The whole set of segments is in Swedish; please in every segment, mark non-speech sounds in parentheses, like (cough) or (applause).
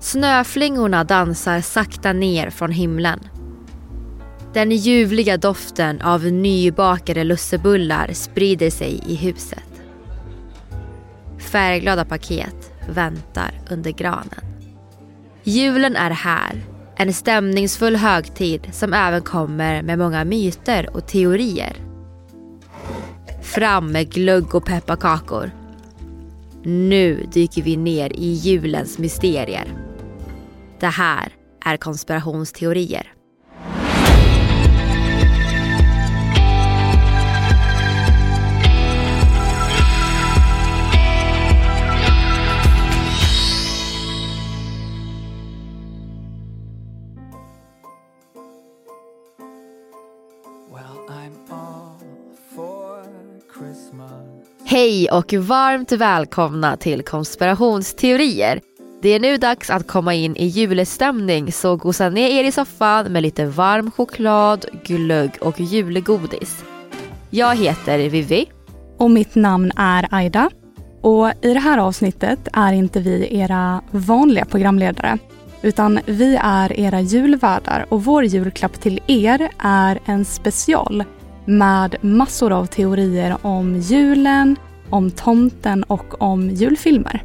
Snöflingorna dansar sakta ner från himlen. Den ljuvliga doften av nybakade lussebullar sprider sig i huset. Färgglada paket väntar under granen. Julen är här. En stämningsfull högtid som även kommer med många myter och teorier. Fram med glögg och pepparkakor. Nu dyker vi ner i julens mysterier. Det här är konspirationsteorier. Hej och varmt välkomna till konspirationsteorier. Det är nu dags att komma in i julstämning så gosa ner er i soffan med lite varm choklad, glögg och julgodis. Jag heter Vivi. Och mitt namn är Aida. Och i det här avsnittet är inte vi era vanliga programledare. Utan vi är era julvärdar och vår julklapp till er är en special med massor av teorier om julen, om tomten och om julfilmer.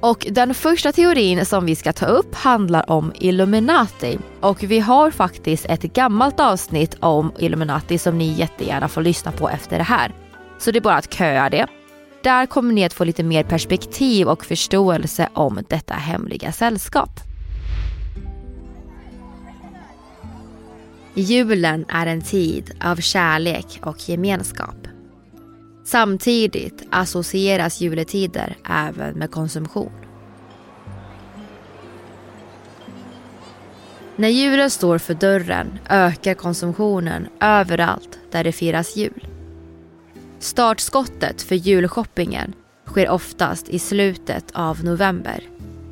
Och den första teorin som vi ska ta upp handlar om Illuminati. Och vi har faktiskt ett gammalt avsnitt om Illuminati som ni jättegärna får lyssna på efter det här. Så det är bara att köa det. Där kommer ni att få lite mer perspektiv och förståelse om detta hemliga sällskap. Julen är en tid av kärlek och gemenskap. Samtidigt associeras juletider även med konsumtion. När julen står för dörren ökar konsumtionen överallt där det firas jul. Startskottet för julshoppingen sker oftast i slutet av november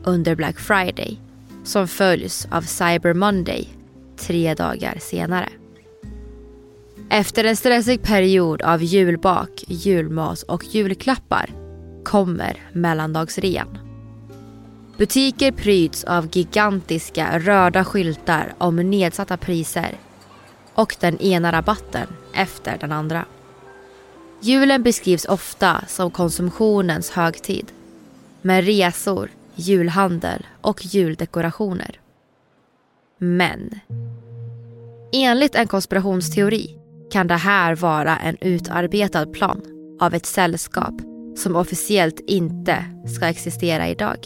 under Black Friday som följs av Cyber Monday tre dagar senare. Efter en stressig period av julbak, julmas och julklappar kommer mellandagsrean. Butiker pryds av gigantiska röda skyltar om nedsatta priser och den ena rabatten efter den andra. Julen beskrivs ofta som konsumtionens högtid med resor, julhandel och juldekorationer. Men enligt en konspirationsteori kan det här vara en utarbetad plan av ett sällskap som officiellt inte ska existera idag.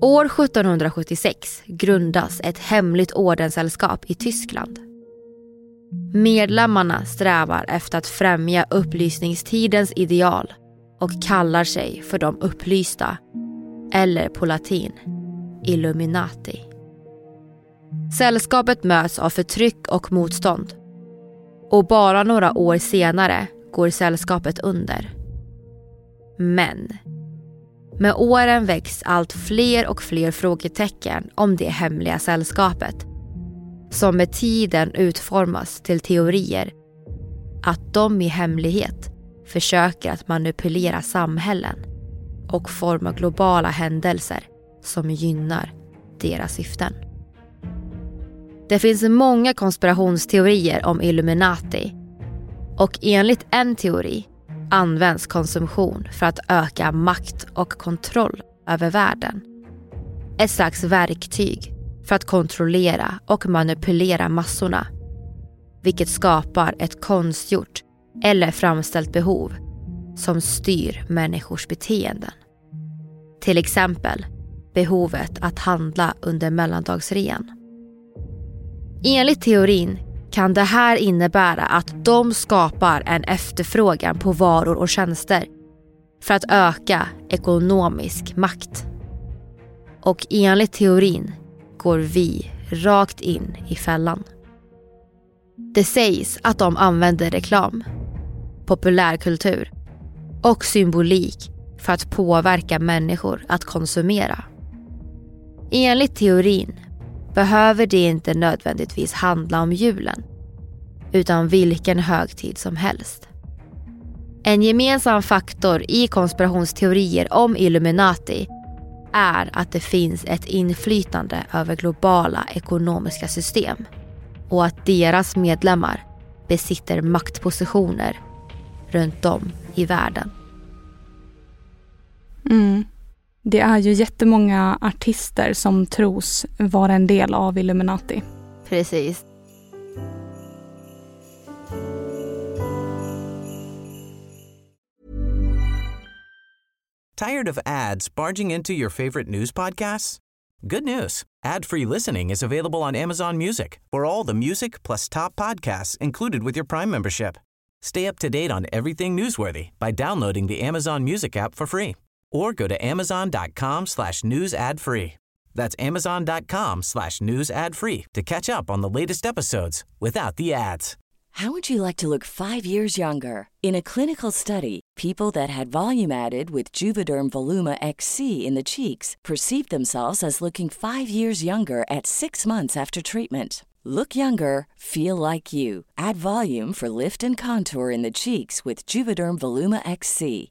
År 1776 grundas ett hemligt ordenssällskap i Tyskland. Medlemmarna strävar efter att främja upplysningstidens ideal och kallar sig för de upplysta, eller på latin Illuminati. Sällskapet möts av förtryck och motstånd. Och bara några år senare går sällskapet under. Men med åren väcks allt fler och fler frågetecken om det hemliga sällskapet. Som med tiden utformas till teorier att de i hemlighet försöker att manipulera samhällen och forma globala händelser som gynnar deras syften. Det finns många konspirationsteorier om Illuminati och enligt en teori används konsumtion för att öka makt och kontroll över världen. Ett slags verktyg för att kontrollera och manipulera massorna. Vilket skapar ett konstgjort eller framställt behov som styr människors beteenden. Till exempel behovet att handla under mellandagsrean. Enligt teorin kan det här innebära att de skapar en efterfrågan på varor och tjänster för att öka ekonomisk makt. Och enligt teorin går vi rakt in i fällan. Det sägs att de använder reklam, populärkultur och symbolik för att påverka människor att konsumera. Enligt teorin behöver det inte nödvändigtvis handla om julen utan vilken högtid som helst. En gemensam faktor i konspirationsteorier om Illuminati är att det finns ett inflytande över globala ekonomiska system och att deras medlemmar besitter maktpositioner runt om i världen. Mm. Det är ju jättemånga artister som tros vara en del av Illuminati. Precis. Tired of ads barging into your favorite news podcasts? Good news. Ad-free listening is available on Amazon Music for all the music plus top podcasts included with your Prime membership. Stay up to date on everything newsworthy by downloading the Amazon Music app for free or go to amazon.com slash news ad free. That's amazon.com slash news ad free to catch up on the latest episodes without the ads. How would you like to look five years younger? In a clinical study, people that had volume added with Juvederm Voluma XC in the cheeks perceived themselves as looking five years younger at six months after treatment. Look younger, feel like you. Add volume for lift and contour in the cheeks with Juvederm Voluma XC.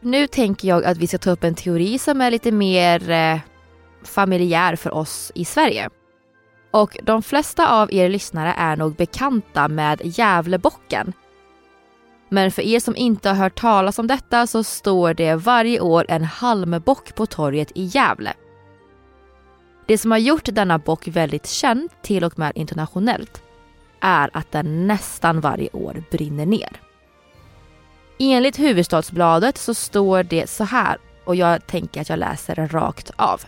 Nu tänker jag att vi ska ta upp en teori som är lite mer eh, familjär för oss i Sverige. Och de flesta av er lyssnare är nog bekanta med Gävlebocken. Men för er som inte har hört talas om detta så står det varje år en halmbock på torget i Gävle. Det som har gjort denna bock väldigt känd, till och med internationellt, är att den nästan varje år brinner ner. Enligt Huvudstadsbladet så står det så här och jag tänker att jag läser rakt av.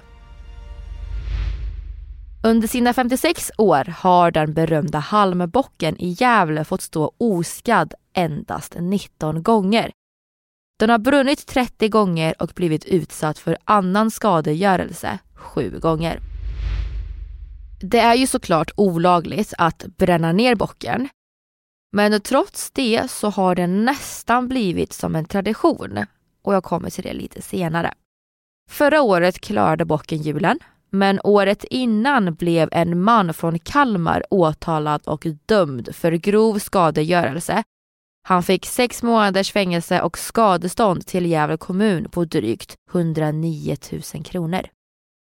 Under sina 56 år har den berömda halmbocken i Gävle fått stå oskadd endast 19 gånger. Den har brunnit 30 gånger och blivit utsatt för annan skadegörelse 7 gånger. Det är ju såklart olagligt att bränna ner bocken. Men trots det så har det nästan blivit som en tradition och jag kommer till det lite senare. Förra året klarade bocken julen, men året innan blev en man från Kalmar åtalad och dömd för grov skadegörelse. Han fick sex månaders fängelse och skadestånd till Gävle kommun på drygt 109 000 kronor.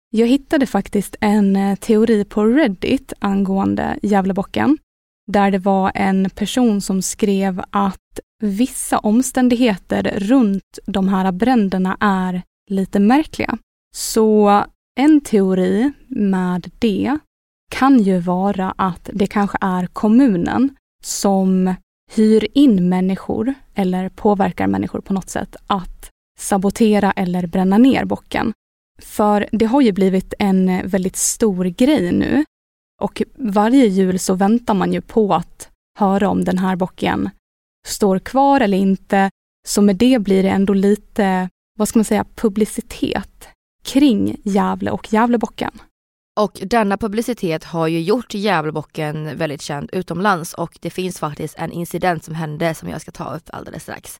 Jag hittade faktiskt en eh, teori på Reddit angående Gävlebocken, där det var en person som skrev att vissa omständigheter runt de här bränderna är lite märkliga. Så en teori med det kan ju vara att det kanske är kommunen som hyr in människor eller påverkar människor på något sätt att sabotera eller bränna ner bocken. För det har ju blivit en väldigt stor grej nu och varje jul så väntar man ju på att höra om den här bocken står kvar eller inte. Så med det blir det ändå lite, vad ska man säga, publicitet kring Gävle och Gävlebocken. Och denna publicitet har ju gjort Gävlebocken väldigt känd utomlands och det finns faktiskt en incident som hände som jag ska ta upp alldeles strax.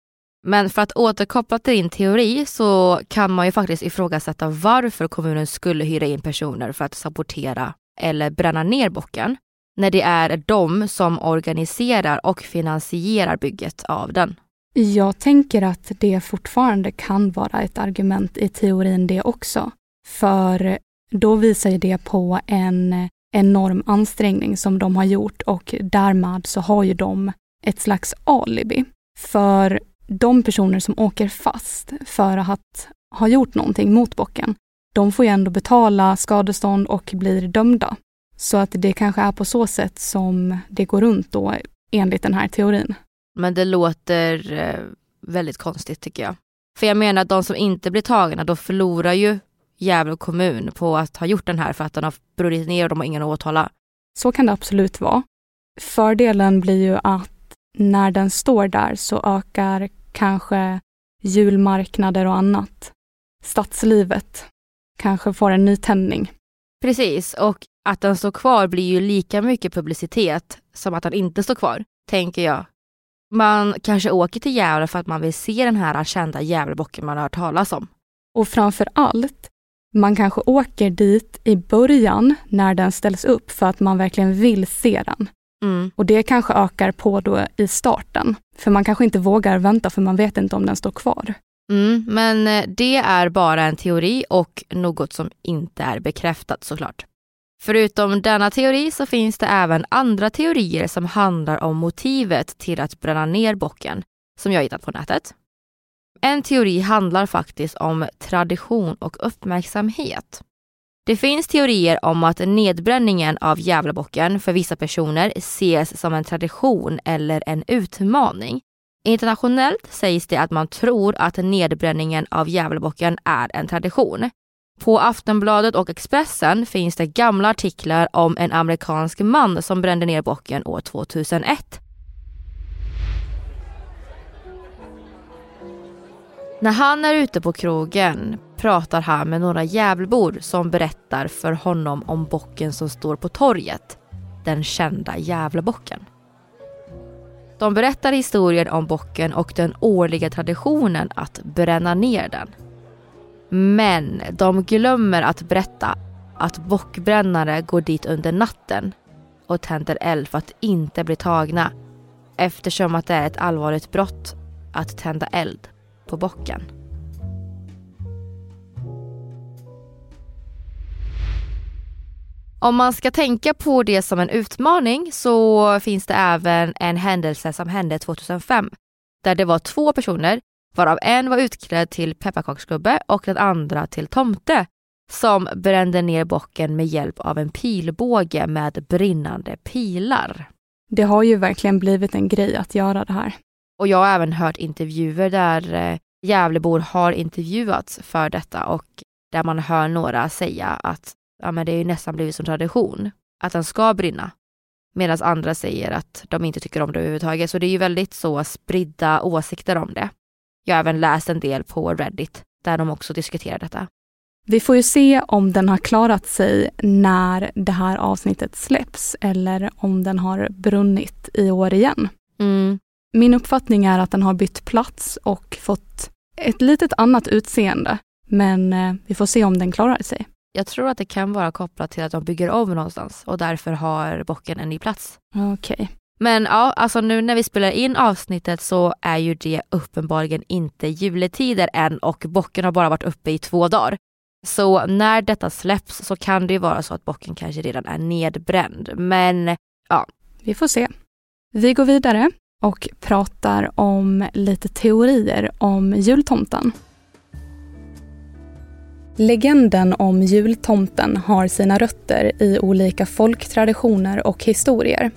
Men för att återkoppla till din teori så kan man ju faktiskt ifrågasätta varför kommunen skulle hyra in personer för att sabotera eller bränna ner bocken när det är de som organiserar och finansierar bygget av den. Jag tänker att det fortfarande kan vara ett argument i teorin det också. För då visar ju det på en enorm ansträngning som de har gjort och därmed så har ju de ett slags alibi. För de personer som åker fast för att ha gjort någonting mot bocken, de får ju ändå betala skadestånd och blir dömda. Så att det kanske är på så sätt som det går runt då enligt den här teorin. Men det låter eh, väldigt konstigt tycker jag. För jag menar att de som inte blir tagna, då förlorar ju Gävle kommun på att ha gjort den här för att den har brunnit ner och de har ingen att åtala. Så kan det absolut vara. Fördelen blir ju att när den står där så ökar kanske julmarknader och annat. Stadslivet kanske får en ny tändning. Precis, och att den står kvar blir ju lika mycket publicitet som att den inte står kvar, tänker jag. Man kanske åker till Gävle för att man vill se den här kända Gävlebocken man har hört talas om. Och framför allt, man kanske åker dit i början när den ställs upp för att man verkligen vill se den. Mm. Och det kanske ökar på då i starten. För man kanske inte vågar vänta för man vet inte om den står kvar. Mm, men eh, det är bara en teori och något som inte är bekräftat såklart. Förutom denna teori så finns det även andra teorier som handlar om motivet till att bränna ner bocken, som jag hittat på nätet. En teori handlar faktiskt om tradition och uppmärksamhet. Det finns teorier om att nedbränningen av Gävlebocken för vissa personer ses som en tradition eller en utmaning. Internationellt sägs det att man tror att nedbränningen av Gävlebocken är en tradition. På Aftonbladet och Expressen finns det gamla artiklar om en amerikansk man som brände ner bocken år 2001. När han är ute på krogen pratar han med några Gävlebor som berättar för honom om bocken som står på torget. Den kända Gävlebocken. De berättar historien om bocken och den årliga traditionen att bränna ner den. Men de glömmer att berätta att bockbrännare går dit under natten och tänder eld för att inte bli tagna eftersom att det är ett allvarligt brott att tända eld på bocken. Om man ska tänka på det som en utmaning så finns det även en händelse som hände 2005 där det var två personer varav en var utklädd till pepparkaksgubbe och den andra till tomte som brände ner bocken med hjälp av en pilbåge med brinnande pilar. Det har ju verkligen blivit en grej att göra det här. Och jag har även hört intervjuer där eh, Gävlebor har intervjuats för detta och där man hör några säga att ja, men det är nästan blivit som tradition att den ska brinna. Medan andra säger att de inte tycker om det överhuvudtaget. Så det är ju väldigt så spridda åsikter om det. Jag har även läst en del på Reddit där de också diskuterar detta. Vi får ju se om den har klarat sig när det här avsnittet släpps eller om den har brunnit i år igen. Mm. Min uppfattning är att den har bytt plats och fått ett litet annat utseende. Men eh, vi får se om den klarar sig. Jag tror att det kan vara kopplat till att de bygger om någonstans och därför har bocken en ny plats. Okej. Okay. Men ja, alltså nu när vi spelar in avsnittet så är ju det uppenbarligen inte juletider än och bocken har bara varit uppe i två dagar. Så när detta släpps så kan det ju vara så att bocken kanske redan är nedbränd. Men ja. Vi får se. Vi går vidare och pratar om lite teorier om jultomten. Legenden om jultomten har sina rötter i olika folktraditioner och historier.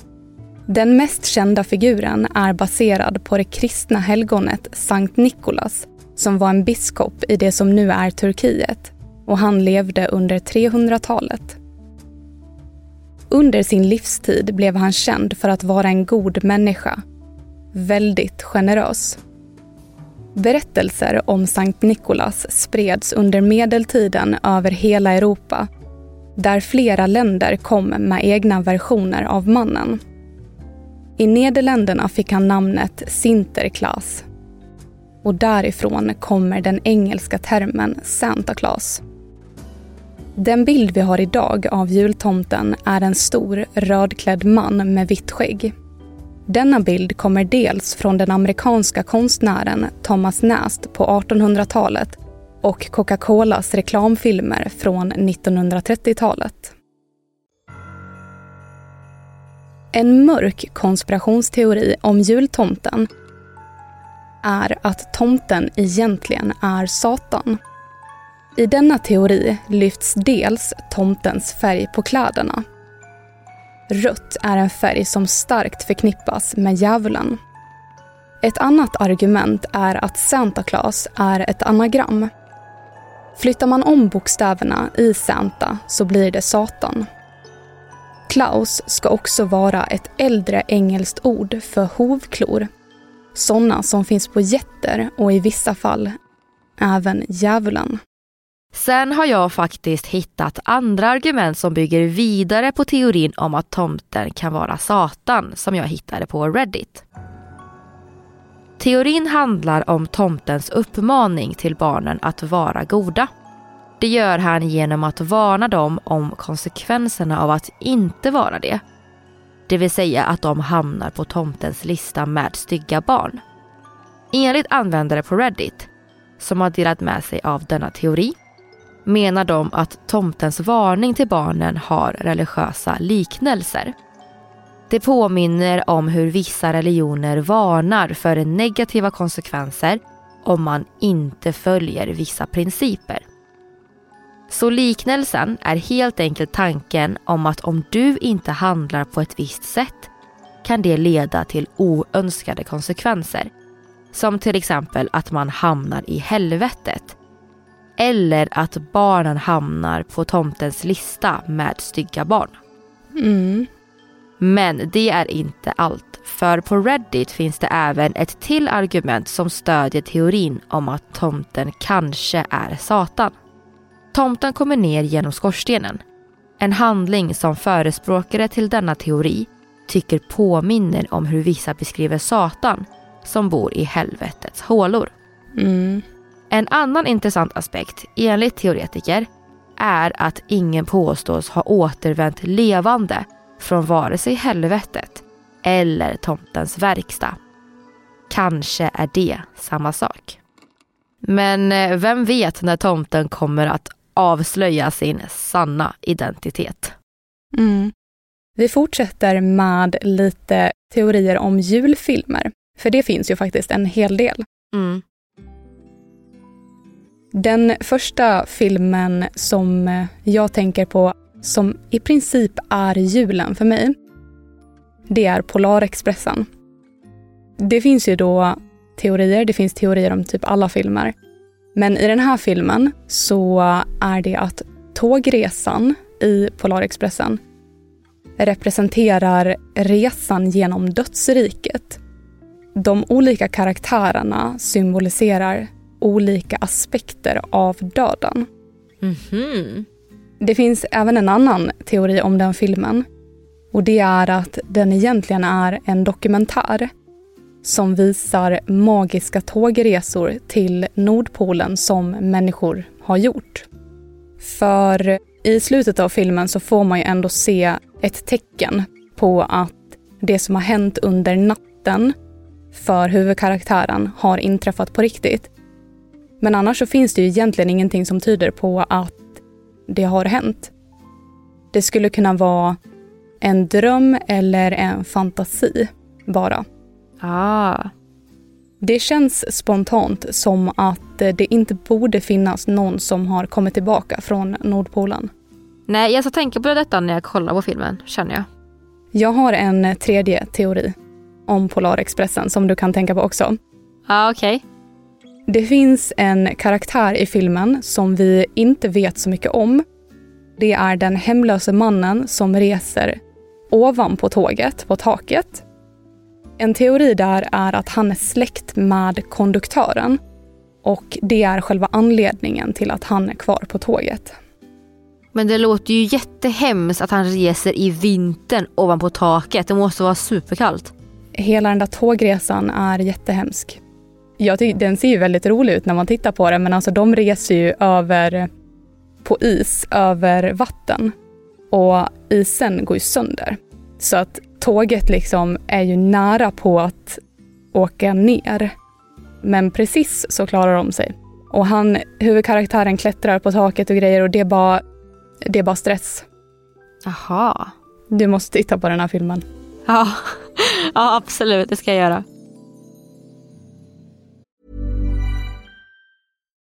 Den mest kända figuren är baserad på det kristna helgonet Sankt Nikolas som var en biskop i det som nu är Turkiet och han levde under 300-talet. Under sin livstid blev han känd för att vara en god människa. Väldigt generös. Berättelser om Sankt Nikolas spreds under medeltiden över hela Europa där flera länder kom med egna versioner av mannen. I Nederländerna fick han namnet Sinterklaas. Och därifrån kommer den engelska termen Santa Claus. Den bild vi har idag av jultomten är en stor rödklädd man med vitt skägg. Denna bild kommer dels från den amerikanska konstnären Thomas Nast på 1800-talet och Coca-Colas reklamfilmer från 1930-talet. En mörk konspirationsteori om jultomten är att tomten egentligen är Satan. I denna teori lyfts dels tomtens färg på kläderna. Rött är en färg som starkt förknippas med djävulen. Ett annat argument är att Santa Claus är ett anagram. Flyttar man om bokstäverna i Santa så blir det Satan. Klaus ska också vara ett äldre engelskt ord för hovklor. Sådana som finns på getter och i vissa fall även djävulen. Sen har jag faktiskt hittat andra argument som bygger vidare på teorin om att tomten kan vara Satan som jag hittade på Reddit. Teorin handlar om tomtens uppmaning till barnen att vara goda. Det gör han genom att varna dem om konsekvenserna av att inte vara det. Det vill säga att de hamnar på tomtens lista med stygga barn. Enligt användare på Reddit, som har delat med sig av denna teori, menar de att tomtens varning till barnen har religiösa liknelser. Det påminner om hur vissa religioner varnar för negativa konsekvenser om man inte följer vissa principer. Så liknelsen är helt enkelt tanken om att om du inte handlar på ett visst sätt kan det leda till oönskade konsekvenser. Som till exempel att man hamnar i helvetet. Eller att barnen hamnar på tomtens lista med stygga barn. Mm. Men det är inte allt. För på Reddit finns det även ett till argument som stödjer teorin om att tomten kanske är Satan. Tomten kommer ner genom skorstenen. En handling som förespråkare till denna teori tycker påminner om hur vissa beskriver Satan som bor i helvetets hålor. Mm. En annan intressant aspekt, enligt teoretiker, är att ingen påstås ha återvänt levande från vare sig helvetet eller tomtens verkstad. Kanske är det samma sak. Men eh, vem vet när tomten kommer att avslöja sin sanna identitet. Mm. Vi fortsätter med lite teorier om julfilmer, för det finns ju faktiskt en hel del. Mm. Den första filmen som eh, jag tänker på som i princip är julen för mig, det är Polarexpressen. Det finns ju då teorier, det finns teorier om typ alla filmer. Men i den här filmen så är det att tågresan i Polarexpressen representerar resan genom dödsriket. De olika karaktärerna symboliserar olika aspekter av döden. Mm -hmm. Det finns även en annan teori om den filmen. Och det är att den egentligen är en dokumentär som visar magiska tågresor till Nordpolen som människor har gjort. För i slutet av filmen så får man ju ändå se ett tecken på att det som har hänt under natten för huvudkaraktären har inträffat på riktigt. Men annars så finns det ju egentligen ingenting som tyder på att det har hänt. Det skulle kunna vara en dröm eller en fantasi bara. Ah. Det känns spontant som att det inte borde finnas någon som har kommit tillbaka från Nordpolen. Nej, jag ska tänka på detta när jag kollar på filmen, känner jag. Jag har en tredje teori om Polarexpressen som du kan tänka på också. Ja, ah, okej. Okay. Det finns en karaktär i filmen som vi inte vet så mycket om. Det är den hemlöse mannen som reser ovanpå tåget, på taket. En teori där är att han är släkt med konduktören och det är själva anledningen till att han är kvar på tåget. Men det låter ju jättehemskt att han reser i vintern ovanpå taket. Det måste vara superkallt. Hela den där tågresan är jättehemsk. Jag tycker, den ser ju väldigt rolig ut när man tittar på den men alltså de reser ju över på is över vatten och isen går ju sönder. Så att tåget liksom är ju nära på att åka ner. Men precis så klarar de sig. Och han, huvudkaraktären klättrar på taket och grejer och det är bara, det är bara stress. Jaha. Du måste titta på den här filmen. Ja, (laughs) ja absolut, det ska jag göra.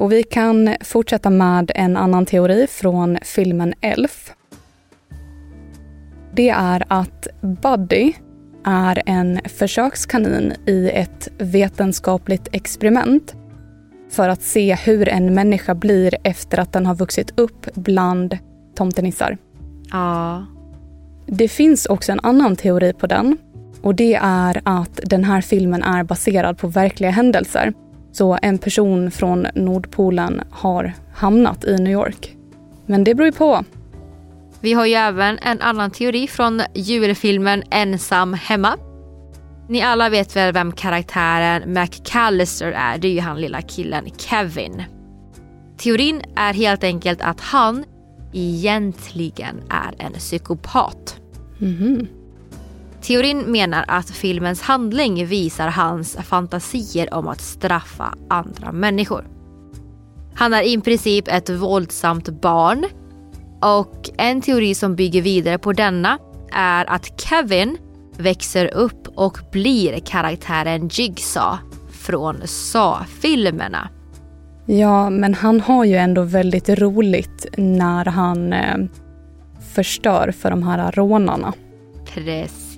Och vi kan fortsätta med en annan teori från filmen Elf. Det är att Buddy är en försökskanin i ett vetenskapligt experiment för att se hur en människa blir efter att den har vuxit upp bland tomtenissar. Ja. Det finns också en annan teori på den och det är att den här filmen är baserad på verkliga händelser. Så en person från Nordpolen har hamnat i New York. Men det beror ju på. Vi har ju även en annan teori från julfilmen Ensam hemma. Ni alla vet väl vem karaktären McCallister är? Det är ju han lilla killen Kevin. Teorin är helt enkelt att han egentligen är en psykopat. Mm -hmm. Teorin menar att filmens handling visar hans fantasier om att straffa andra människor. Han är i princip ett våldsamt barn och en teori som bygger vidare på denna är att Kevin växer upp och blir karaktären Jigsaw från Saw-filmerna. Ja, men han har ju ändå väldigt roligt när han eh, förstör för de här rånarna. Precis.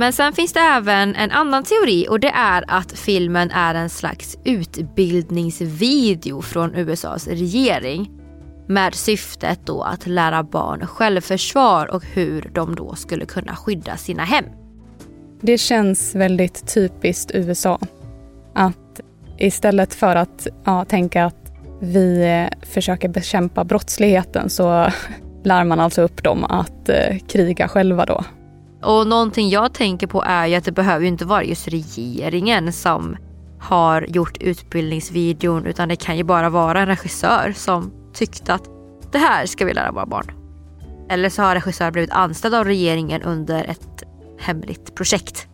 Men sen finns det även en annan teori och det är att filmen är en slags utbildningsvideo från USAs regering med syftet då att lära barn självförsvar och hur de då skulle kunna skydda sina hem. Det känns väldigt typiskt USA. Att istället för att ja, tänka att vi eh, försöker bekämpa brottsligheten så (laughs) lär man alltså upp dem att eh, kriga själva då. Och någonting jag tänker på är ju att det behöver ju inte vara just regeringen som har gjort utbildningsvideon utan det kan ju bara vara en regissör som tyckte att det här ska vi lära våra barn. Eller så har regissören blivit anställd av regeringen under ett hemligt projekt.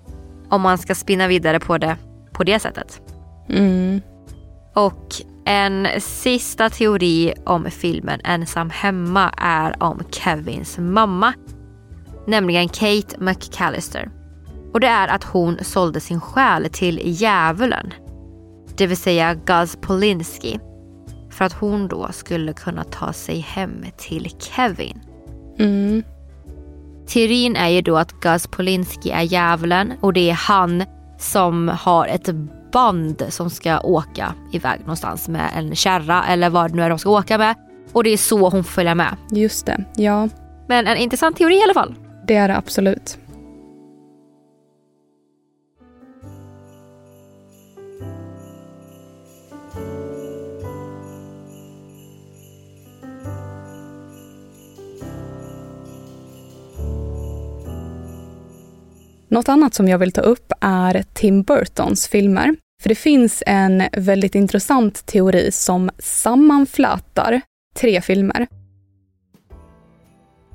Om man ska spinna vidare på det på det sättet. Mm. Och en sista teori om filmen Ensam hemma är om Kevins mamma. Nämligen Kate McCallister. Och det är att hon sålde sin själ till djävulen. Det vill säga Gus Polinski. För att hon då skulle kunna ta sig hem till Kevin. Mm. Teorin är ju då att Gus Polinski är djävulen och det är han som har ett band som ska åka iväg någonstans med en kärra eller vad det nu är de ska åka med. Och det är så hon följa med. Just det, ja. Men en intressant teori i alla fall. Det är det absolut. Något annat som jag vill ta upp är Tim Burtons filmer. För det finns en väldigt intressant teori som sammanflätar tre filmer.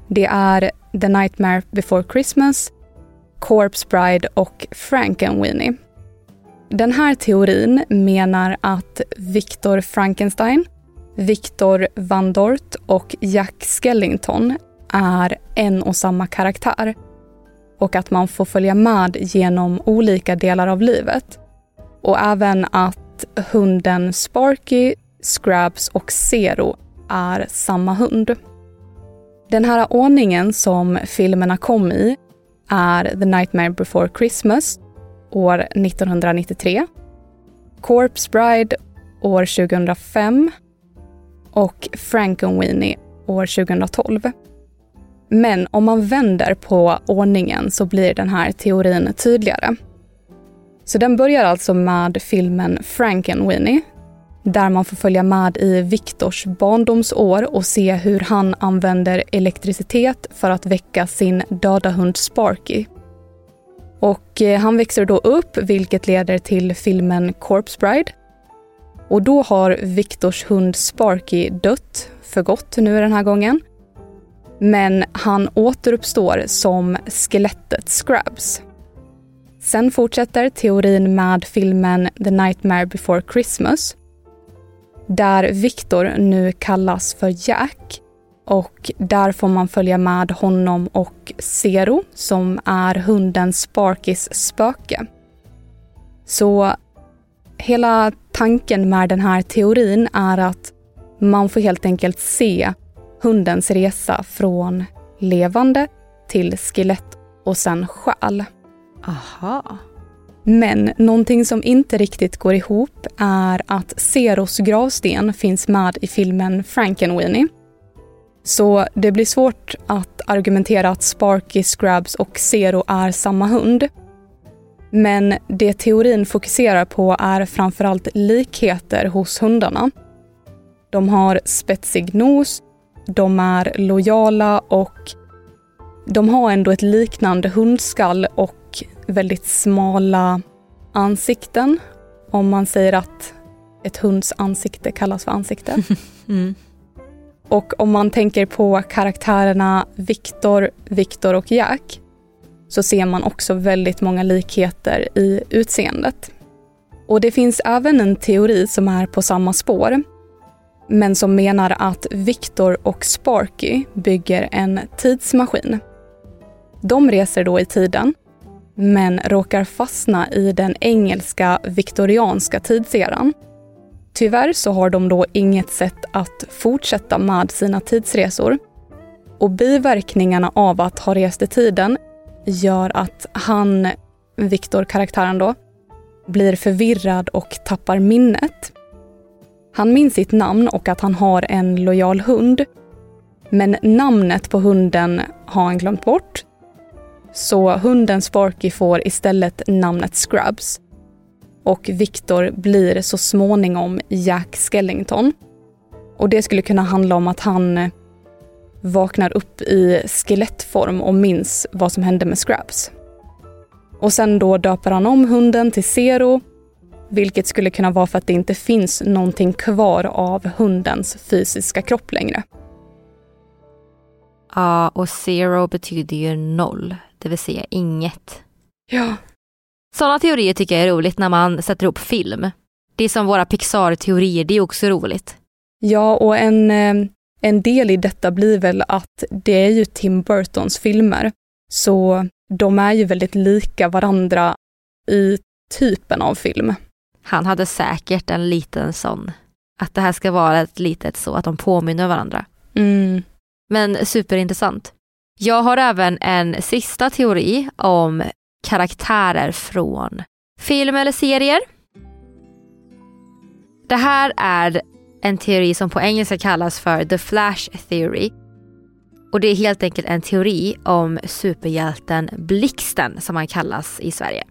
Det är The Nightmare Before Christmas, Corpse Bride och Frankenweenie. Den här teorin menar att Victor Frankenstein, Victor Van Dort och Jack Skellington är en och samma karaktär och att man får följa med genom olika delar av livet. Och även att hunden Sparky, Scrabs och Zero är samma hund. Den här ordningen som filmerna kom i är The Nightmare Before Christmas år 1993, Corpse Bride år 2005 och Frankenweenie år 2012. Men om man vänder på ordningen så blir den här teorin tydligare. Så den börjar alltså med filmen Frankenweenie där man får följa med i Viktors barndomsår och se hur han använder elektricitet för att väcka sin döda hund Sparky. Och eh, han växer då upp, vilket leder till filmen Corpse Bride. Och då har Viktors hund Sparky dött för gott nu den här gången. Men han återuppstår som skelettet Scrubs. Sen fortsätter teorin med filmen The Nightmare Before Christmas där Victor nu kallas för Jack och där får man följa med honom och Zero som är hunden Sparkys spöke. Så hela tanken med den här teorin är att man får helt enkelt se hundens resa från levande till skelett och sen själ. Aha. Men någonting som inte riktigt går ihop är att Zeros gravsten finns med i filmen Frankenweenie. Så det blir svårt att argumentera att Sparky, Scrabs och Zero är samma hund. Men det teorin fokuserar på är framförallt likheter hos hundarna. De har spetsig nos, de är lojala och de har ändå ett liknande hundskall och väldigt smala ansikten. Om man säger att ett hunds ansikte kallas för ansikte. (laughs) Mm. Och om man tänker på karaktärerna Victor, Victor och Jack så ser man också väldigt många likheter i utseendet. Och det finns även en teori som är på samma spår men som menar att Victor och Sparky bygger en tidsmaskin. De reser då i tiden men råkar fastna i den engelska viktorianska tidseran. Tyvärr så har de då inget sätt att fortsätta med sina tidsresor. Och biverkningarna av att ha rest i tiden gör att han, Viktor, karaktären då, blir förvirrad och tappar minnet. Han minns sitt namn och att han har en lojal hund. Men namnet på hunden har han glömt bort så hunden Sparky får istället namnet Scrubs. Och Victor blir så småningom Jack Skellington. Och det skulle kunna handla om att han eh, vaknar upp i skelettform och minns vad som hände med Scrubs. Och sen då döper han om hunden till Zero, vilket skulle kunna vara för att det inte finns någonting kvar av hundens fysiska kropp längre. Ja, och zero betyder ju noll det vill säga inget. Ja. Sådana teorier tycker jag är roligt när man sätter ihop film. Det är som våra Pixar-teorier, det är också roligt. Ja, och en, eh, en del i detta blir väl att det är ju Tim Burtons filmer, så de är ju väldigt lika varandra i typen av film. Han hade säkert en liten sån, att det här ska vara ett litet så, att de påminner varandra. Mm. Men superintressant. Jag har även en sista teori om karaktärer från film eller serier. Det här är en teori som på engelska kallas för the flash theory. Och det är helt enkelt en teori om superhjälten Blixten som han kallas i Sverige.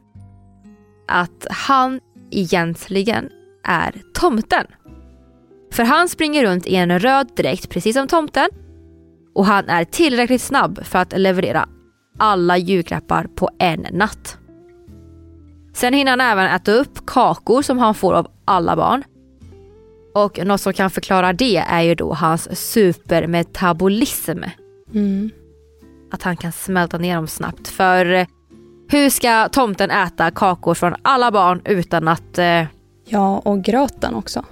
Att han egentligen är tomten. För han springer runt i en röd dräkt precis som tomten och han är tillräckligt snabb för att leverera alla julklappar på en natt. Sen hinner han även äta upp kakor som han får av alla barn. Och något som kan förklara det är ju då hans supermetabolism. Mm. Att han kan smälta ner dem snabbt. För hur ska tomten äta kakor från alla barn utan att... Eh, Ja, och gröten också.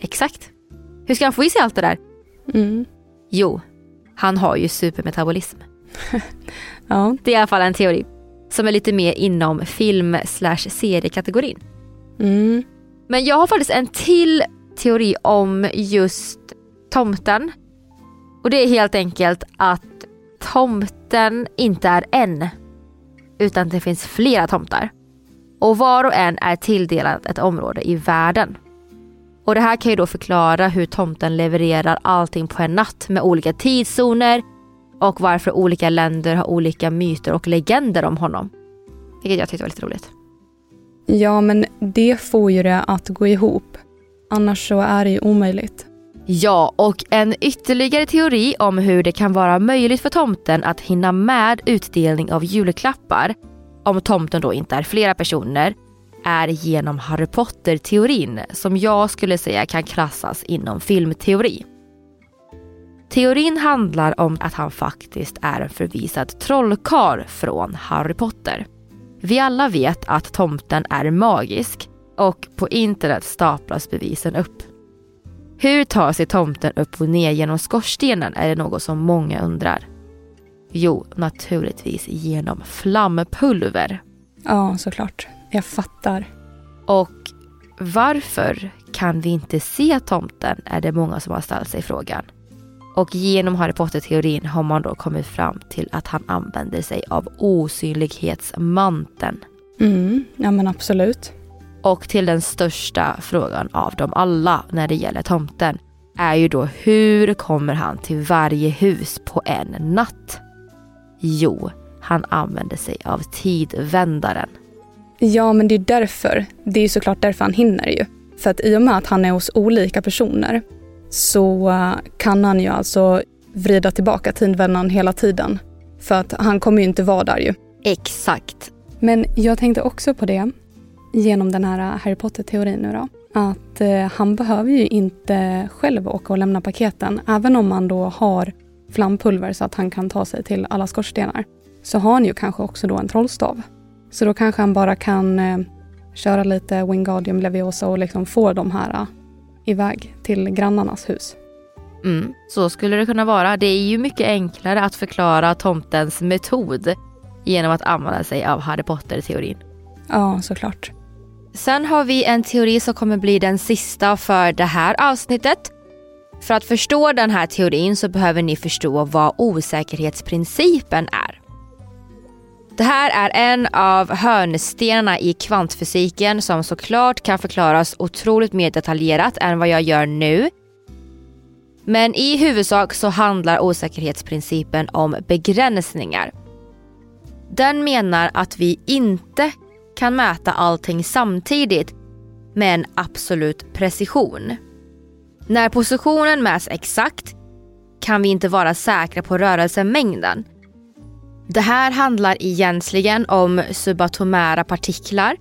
exakt. Hur ska han få i sig allt det där? Mm. Jo, han har ju supermetabolism. (laughs) Ja. Det är i alla fall en teori som är lite mer inom film slash seriekategorin. Mm. Men jag har faktiskt en till teori om just tomten. Och det är helt enkelt att tomten inte är en. Utan det finns flera tomtar. Och var och en är tilldelad ett område i världen. Och det här kan ju då förklara hur tomten levererar allting på en natt med olika tidszoner och varför olika länder har olika myter och legender om honom. Vilket jag tyckte var lite roligt. ja, men det får ju det att gå ihop. Annars så är det ju omöjligt. Ja, och en ytterligare teori om hur det kan vara möjligt för tomten att hinna med utdelning av julklappar, om tomten då inte är flera personer, är genom Harry Potter-teorin som jag skulle säga kan klassas inom filmteori. Teorin handlar om att han faktiskt är en förvisad trollkarl från Harry Potter. Vi alla vet att tomten är magisk och på internet staplas bevisen upp. Hur tar sig tomten upp och ner genom skorstenen är det något som många undrar. Jo, naturligtvis genom flampulver. Ja, såklart. Jag fattar. Och varför kan vi inte se tomten är det många som har ställt sig frågan. Och genom Harry Potter-teorin har man då kommit fram till att han använder sig av osynlighetsmanteln. Mm. Ja, men absolut. Och till den största frågan av dem alla när det gäller tomten är ju då hur kommer han till varje hus på en natt? Jo, han använder sig av tidvändaren. Ja, men det är därför. Det är ju såklart därför han hinner ju. För att i och med att han är hos olika personer så eh, kan han ju alltså vrida tillbaka tidvändaren hela tiden. För att han kommer ju inte vara där ju. Exakt. Men jag tänkte också på det genom den här Harry Potter-teorin nu då. Att eh, han behöver ju inte själv åka och lämna paketen. Även om man då har flampulver så att han kan ta sig till alla skorstenar. Så har han ju kanske också då en trollstav. Så då kanske han bara kan eh, köra lite Wingardium Leviosa och liksom få de här eh, iväg till grannarnas hus. Mm, så skulle det kunna vara. Det är ju mycket enklare att förklara tomtens metod genom att använda sig av Harry Potter-teorin. Ja, såklart. Sen har vi en teori som kommer bli den sista för det här avsnittet. För att förstå den här teorin så behöver ni förstå vad osäkerhetsprincipen är. Det här är en av hörnstenarna i kvantfysiken som såklart kan förklaras otroligt mer detaljerat än vad jag gör nu. Men i huvudsak så handlar osäkerhetsprincipen om begränsningar. Den menar att vi inte kan mäta allting samtidigt med en absolut precision. När positionen mäts exakt kan vi inte vara säkra på rörelsemängden. Det här handlar egentligen om subatomära partiklar.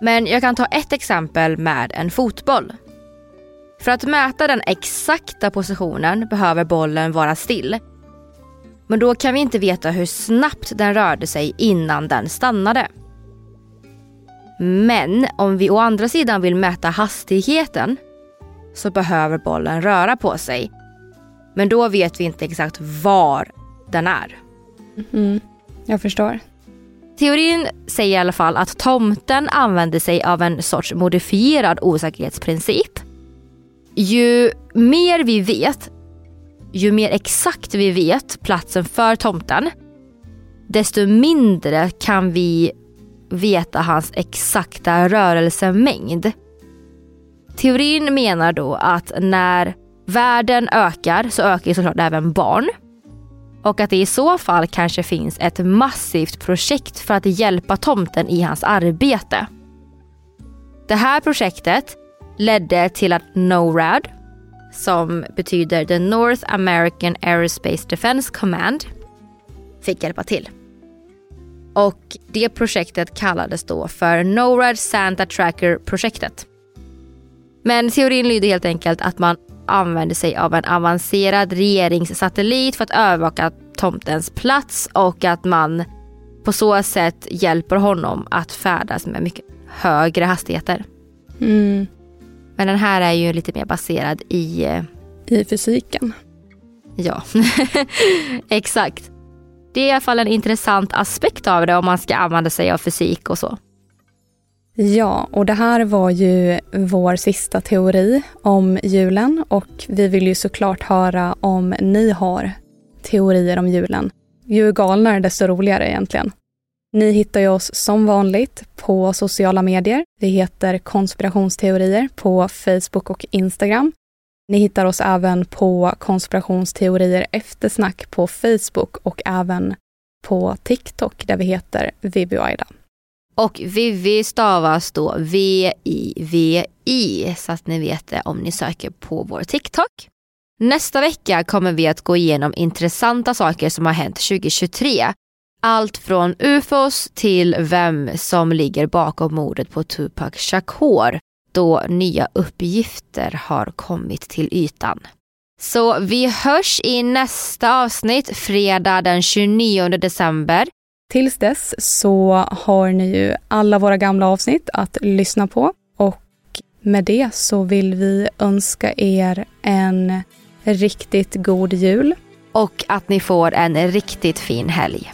Men jag kan ta ett exempel med en fotboll. För att mäta den exakta positionen behöver bollen vara still. Men då kan vi inte veta hur snabbt den rörde sig innan den stannade. Men om vi å andra sidan vill mäta hastigheten så behöver bollen röra på sig. Men då vet vi inte exakt var den är. Mm, jag förstår. Teorin säger i alla fall att tomten använder sig av en sorts modifierad osäkerhetsprincip. Ju mer vi vet, ju mer exakt vi vet platsen för tomten, desto mindre kan vi veta hans exakta rörelsemängd. Teorin menar då att när världen ökar så ökar såklart även barn. Och att det i så fall kanske finns ett massivt projekt för att hjälpa tomten i hans arbete. Det här projektet ledde till att NORAD, som betyder The North American Aerospace Defense Command, fick hjälpa till. Och det projektet kallades då för NORAD Santa Tracker-projektet. Men teorin lyder helt enkelt att man använder sig av en avancerad regeringssatellit för att övervaka tomtens plats och att man på så sätt hjälper honom att färdas med mycket högre hastigheter. Mm. Men den här är ju lite mer baserad i... I fysiken. Ja, (laughs) exakt. Det är i alla fall en intressant aspekt av det om man ska använda sig av fysik och så. Ja, och det här var ju vår sista teori om julen och vi vill ju såklart höra om ni har teorier om julen. Ju galnare desto roligare egentligen. Ni hittar ju oss som vanligt på sociala medier. Vi heter konspirationsteorier på Facebook och Instagram. Ni hittar oss även på konspirationsteorier eftersnack på Facebook och även på TikTok där vi heter Vivi och Aida. Och Vivi stavas då V-I-V-I så att ni vet det om ni söker på vår TikTok. Nästa vecka kommer vi att gå igenom intressanta saker som har hänt 2023. Allt från ufos till vem som ligger bakom mordet på Tupac Shakur då nya uppgifter har kommit till ytan. Så vi hörs i nästa avsnitt fredag den 29 december. Tills dess så har ni ju alla våra gamla avsnitt att lyssna på och med det så vill vi önska er en riktigt god jul. Och att ni får en riktigt fin helg.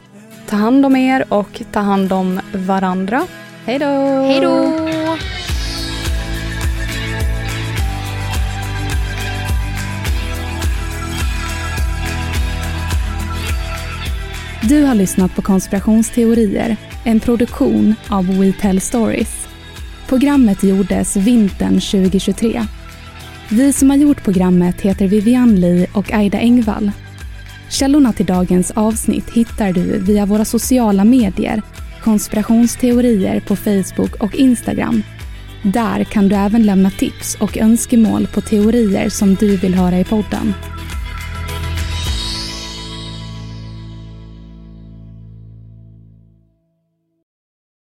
Ta hand om er och ta hand om varandra. Hej då! Hej då! Du har lyssnat på Konspirationsteorier, en produktion av We Tell Stories. Programmet gjordes vintern 2023. Vi som har gjort programmet heter Vivian Lee och Aida Engvall. Källorna till dagens avsnitt hittar du via våra sociala medier, konspirationsteorier på Facebook och Instagram. Där kan du även lämna tips och önskemål på teorier som du vill höra i podden.